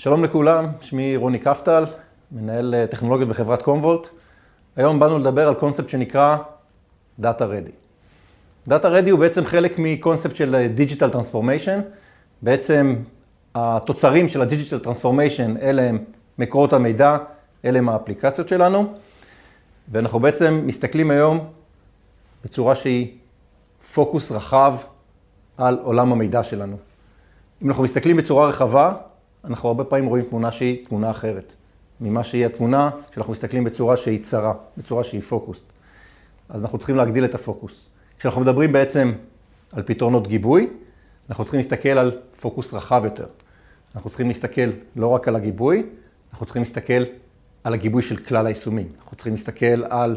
שלום לכולם, שמי רוני קפטל, מנהל אה, טכנולוגיות בחברת קומבולט. היום באנו לדבר על קונספט שנקרא Data Ready. Data Ready הוא בעצם חלק מקונספט של Digital Transformation. בעצם התוצרים של ה-Digital Transformation אלה הם מקורות המידע, אלה הם האפליקציות שלנו, ואנחנו בעצם מסתכלים היום בצורה שהיא פוקוס רחב על עולם המידע שלנו. אם אנחנו מסתכלים בצורה רחבה, אנחנו הרבה פעמים רואים תמונה שהיא תמונה אחרת, ממה שהיא התמונה כשאנחנו מסתכלים בצורה שהיא צרה, בצורה שהיא פוקוס. אז אנחנו צריכים להגדיל את הפוקוס. כשאנחנו מדברים בעצם על פתרונות גיבוי, אנחנו צריכים להסתכל על פוקוס רחב יותר. אנחנו צריכים להסתכל לא רק על הגיבוי, אנחנו צריכים להסתכל על הגיבוי של כלל היישומים. אנחנו צריכים להסתכל על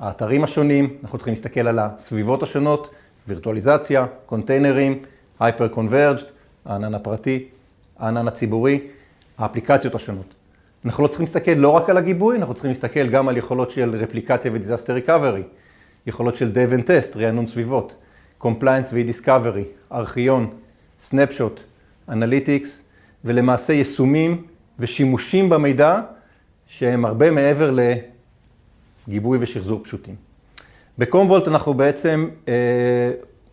האתרים השונים, אנחנו צריכים להסתכל על הסביבות השונות, וירטואליזציה, קונטיינרים, hyper converged, הענן הפרטי, הענן הציבורי, האפליקציות השונות. אנחנו לא צריכים להסתכל לא רק על הגיבוי, אנחנו צריכים להסתכל גם על יכולות של רפליקציה ו disaster recovery, יכולות של Dev and Test, רענון סביבות, Compliance ו-Discovery, ארכיון, snapshot, אנליטיקס, ולמעשה יישומים ושימושים במידע שהם הרבה מעבר לגיבוי ושחזור פשוטים. בקומוולט אנחנו בעצם אה,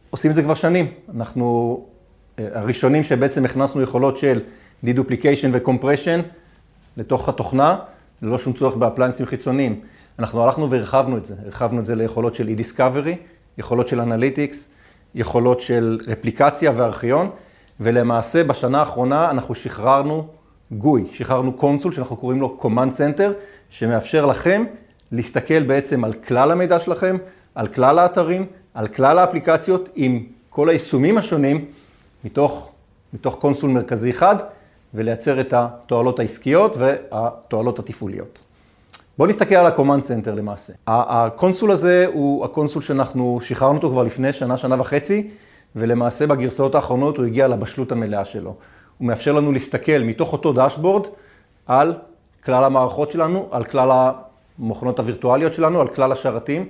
עושים את זה כבר שנים. אנחנו הראשונים שבעצם הכנסנו יכולות של deduplication ו compression לתוך התוכנה, ללא שום צורך באפליינסים חיצוניים. אנחנו הלכנו והרחבנו את זה, הרחבנו את זה ליכולות של e-discovery, יכולות של אנליטיקס, יכולות של רפליקציה וארכיון, ולמעשה בשנה האחרונה אנחנו שחררנו GUI, שחררנו console שאנחנו קוראים לו command center, שמאפשר לכם להסתכל בעצם על כלל המידע שלכם, על כלל האתרים, על כלל האפליקציות עם כל היישומים השונים מתוך, מתוך console מרכזי אחד, ולייצר את התועלות העסקיות והתועלות התפעוליות. בואו נסתכל על ה-command center למעשה. ה console הזה הוא ה console שאנחנו שחררנו אותו כבר לפני שנה, שנה וחצי, ולמעשה בגרסאות האחרונות הוא הגיע לבשלות המלאה שלו. הוא מאפשר לנו להסתכל מתוך אותו דשבורד על כלל המערכות שלנו, על כלל המכונות הווירטואליות שלנו, על כלל השרתים,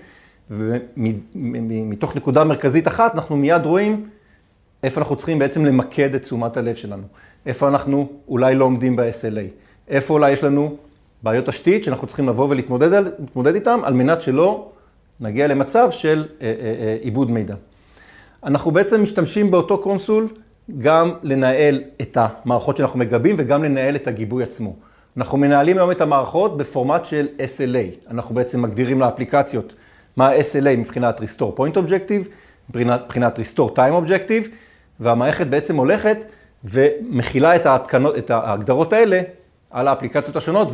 ומתוך נקודה מרכזית אחת אנחנו מיד רואים איפה אנחנו צריכים בעצם למקד את תשומת הלב שלנו. איפה אנחנו אולי לא עומדים ב-SLA. איפה אולי יש לנו בעיות תשתית שאנחנו צריכים לבוא ולהתמודד איתן, על מנת שלא נגיע למצב של אה, אה, אה, עיבוד מידע. אנחנו בעצם משתמשים באותו קונסול גם לנהל את המערכות שאנחנו מגבים וגם לנהל את הגיבוי עצמו. אנחנו מנהלים היום את המערכות בפורמט של SLA. אנחנו בעצם מגדירים לאפליקציות מה ה-SLA מבחינת Restore Point Objective, מבחינת Restore Time Objective, והמערכת בעצם הולכת ומכילה את, ההתקנות, את ההגדרות האלה על האפליקציות השונות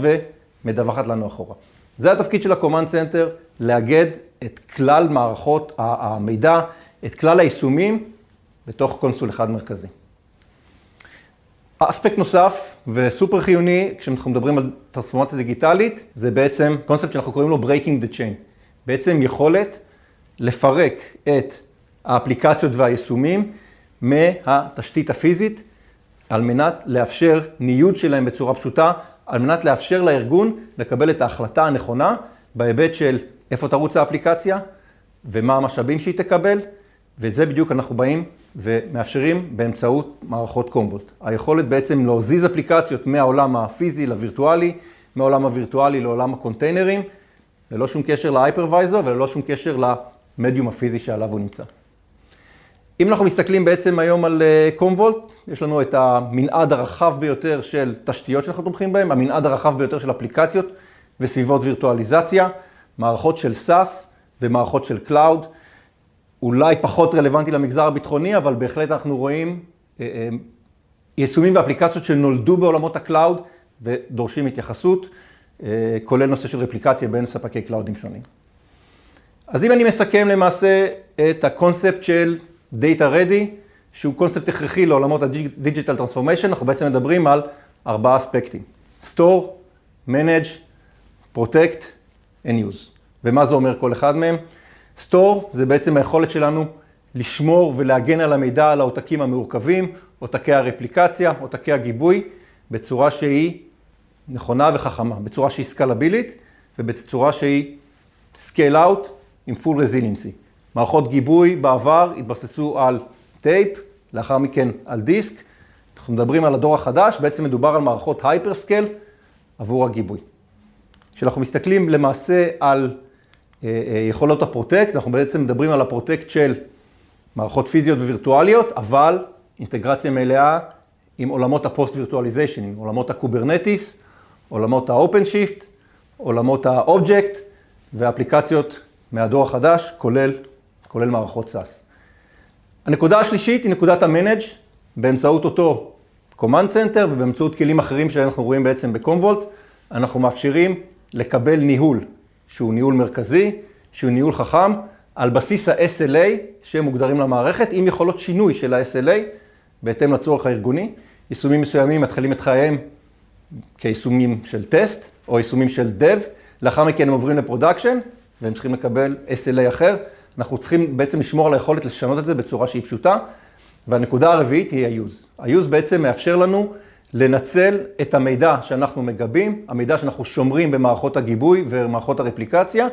ומדווחת לנו אחורה. זה התפקיד של ה-Command Center, לאגד את כלל מערכות המידע, את כלל היישומים, בתוך קונסול אחד מרכזי. אספקט נוסף וסופר חיוני, כשאנחנו מדברים על טרנספורמציה דיגיטלית, זה בעצם קונספט שאנחנו קוראים לו Breaking the Chain. בעצם יכולת לפרק את האפליקציות והיישומים מהתשתית הפיזית, על מנת לאפשר ניוד שלהם בצורה פשוטה, על מנת לאפשר לארגון לקבל את ההחלטה הנכונה בהיבט של איפה תרוץ האפליקציה ומה המשאבים שהיא תקבל, ואת זה בדיוק אנחנו באים ומאפשרים באמצעות מערכות קומבוט. היכולת בעצם להזיז אפליקציות מהעולם הפיזי לווירטואלי, מהעולם הווירטואלי לעולם הקונטיינרים, ללא שום קשר להייפרוויזר וללא שום קשר למדיום הפיזי שעליו הוא נמצא. אם אנחנו מסתכלים בעצם היום על קומוולט, אה, יש לנו את המנעד הרחב ביותר של תשתיות שאנחנו תומכים בהן, המנעד הרחב ביותר של אפליקציות וסביבות וירטואליזציה, מערכות של SaaS ומערכות של Cloud. אולי פחות רלוונטי למגזר הביטחוני, אבל בהחלט אנחנו רואים אה, אה, יישומים ואפליקציות שנולדו בעולמות ה cloud ודורשים התייחסות, כולל נושא של רפליקציה בין ספקי קלאודים שונים. אז אם אני מסכם למעשה את הקונספט של Data Ready, שהוא קונספט הכרחי לעולמות ה-Digital Transformation, אנחנו בעצם מדברים על ארבעה אספקטים. Store, Manage, Protect and Use. ומה זה אומר כל אחד מהם? Store זה בעצם היכולת שלנו לשמור ולהגן על המידע על העותקים המורכבים, עותקי הרפליקציה, עותקי הגיבוי, בצורה שהיא נכונה וחכמה, בצורה שהיא סקלבילית ובצורה שהיא scale out עם full resiliency. מערכות גיבוי בעבר התבססו על טייפ, לאחר מכן על דיסק. אנחנו מדברים על הדור החדש, בעצם מדובר על מערכות hyperscale עבור הגיבוי. כשאנחנו מסתכלים למעשה על אה, אה, יכולות ה protect, אנחנו בעצם מדברים על ה protect של מערכות פיזיות ווירטואליות, אבל אינטגרציה מלאה עם עולמות ה host virtualization, עם עולמות הקוברנטיס, עולמות ה OpenShift, עולמות האובייקט ואפליקציות מהדור החדש, כולל, כולל מערכות SaaS. הנקודה השלישית היא נקודת ה manage באמצעות אותו command center ובאמצעות כלים אחרים שאנחנו רואים בעצם ב Commvault, אנחנו מאפשרים לקבל ניהול שהוא ניהול מרכזי, שהוא ניהול חכם, על בסיס ה-SLA שמוגדרים למערכת, עם יכולות שינוי של ה-SLA בהתאם לצורך הארגוני. יישומים מסוימים מתחילים את חייהם כיישומים של טסט או יישומים של dev, לאחר מכן הם עוברים ל production והם צריכים לקבל SLA אחר. אנחנו צריכים בעצם לשמור על היכולת לשנות את זה בצורה שהיא פשוטה. והנקודה הרביעית היא ה-use. ה-use בעצם מאפשר לנו לנצל את המידע שאנחנו מגבים, המידע שאנחנו שומרים במערכות הגיבוי ומערכות הרפליקציה,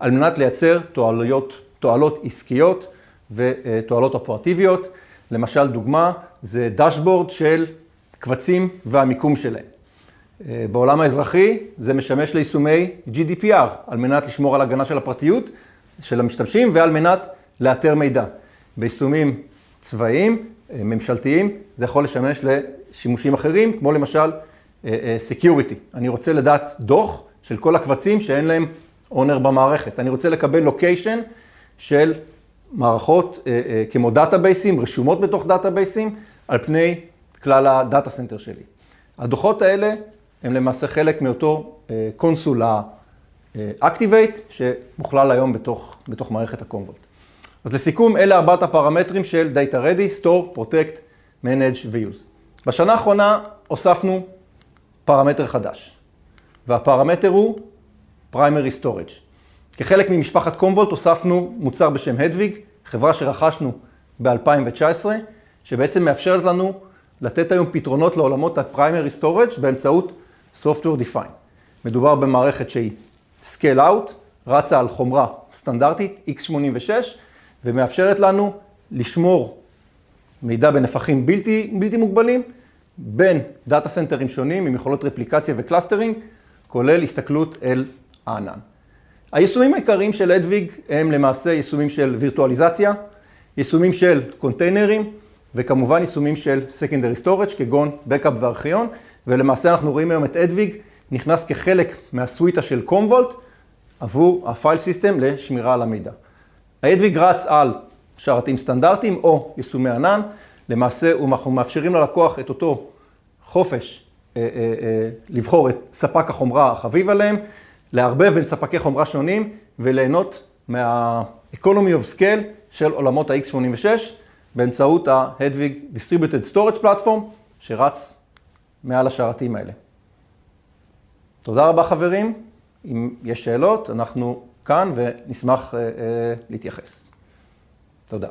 על מנת לייצר תועלות, תועלות עסקיות ותועלות אופרטיביות. למשל, דוגמה, זה דשבורד של קבצים והמיקום שלהם. בעולם האזרחי זה משמש ליישומי GDPR, על מנת לשמור על הגנה של הפרטיות של המשתמשים ועל מנת לאתר מידע. ביישומים צבאיים, אה, ממשלתיים, זה יכול לשמש לשימושים אחרים, כמו למשל אה, אה, Security. אני רוצה לדעת דוח של כל הקבצים שאין להם owner במערכת. אני רוצה לקבל location של מערכות כמו דאטאבייסים, רשומות בתוך דאטאבייסים, על פני כלל ה data center שלי. הדוחות האלה הם למעשה חלק מאותו console ה-Activate, שמוכלל היום בתוך, בתוך מערכת ה Commvault. אז לסיכום, אלה ארבעת הפרמטרים של Data Ready, Store, Protect, Manage ו-Use. בשנה האחרונה הוספנו פרמטר חדש, והפרמטר הוא Primary Storage. כחלק ממשפחת קומבולט הוספנו מוצר בשם הדוויג, חברה שרכשנו ב-2019, שבעצם מאפשרת לנו לתת היום פתרונות לעולמות ה-Primary Storage באמצעות Software Defined. מדובר במערכת שהיא Scale Out, רצה על חומרה סטנדרטית x86, ומאפשרת לנו לשמור מידע בנפחים בלתי, בלתי מוגבלים בין דאטה סנטרים שונים עם יכולות רפליקציה ו clustering, כולל הסתכלות אל הענן. היישומים העיקריים של Hedvig הם למעשה יישומים של וירטואליזציה, יישומים של קונטיינרים וכמובן יישומים של Secondary Storage כגון Backup וארכיון, ולמעשה אנחנו רואים היום את Hedvig נכנס כחלק מהסוויטה של Commvault עבור ה file system לשמירה על המידע. האדוויג רץ על שרתים סטנדרטיים או יישומי ענן, למעשה אנחנו מאפשרים ללקוח את אותו חופש אה, אה, אה, לבחור את ספק החומרה החביב עליהם, לערבב בין ספקי חומרה שונים וליהנות מה-economy of scale של עולמות ה-X86 באמצעות ה-Hedwig Distributed Storage Platform שרץ מעל השרתים האלה. תודה רבה חברים, אם יש שאלות אנחנו כאן ונשמח להתייחס. תודה.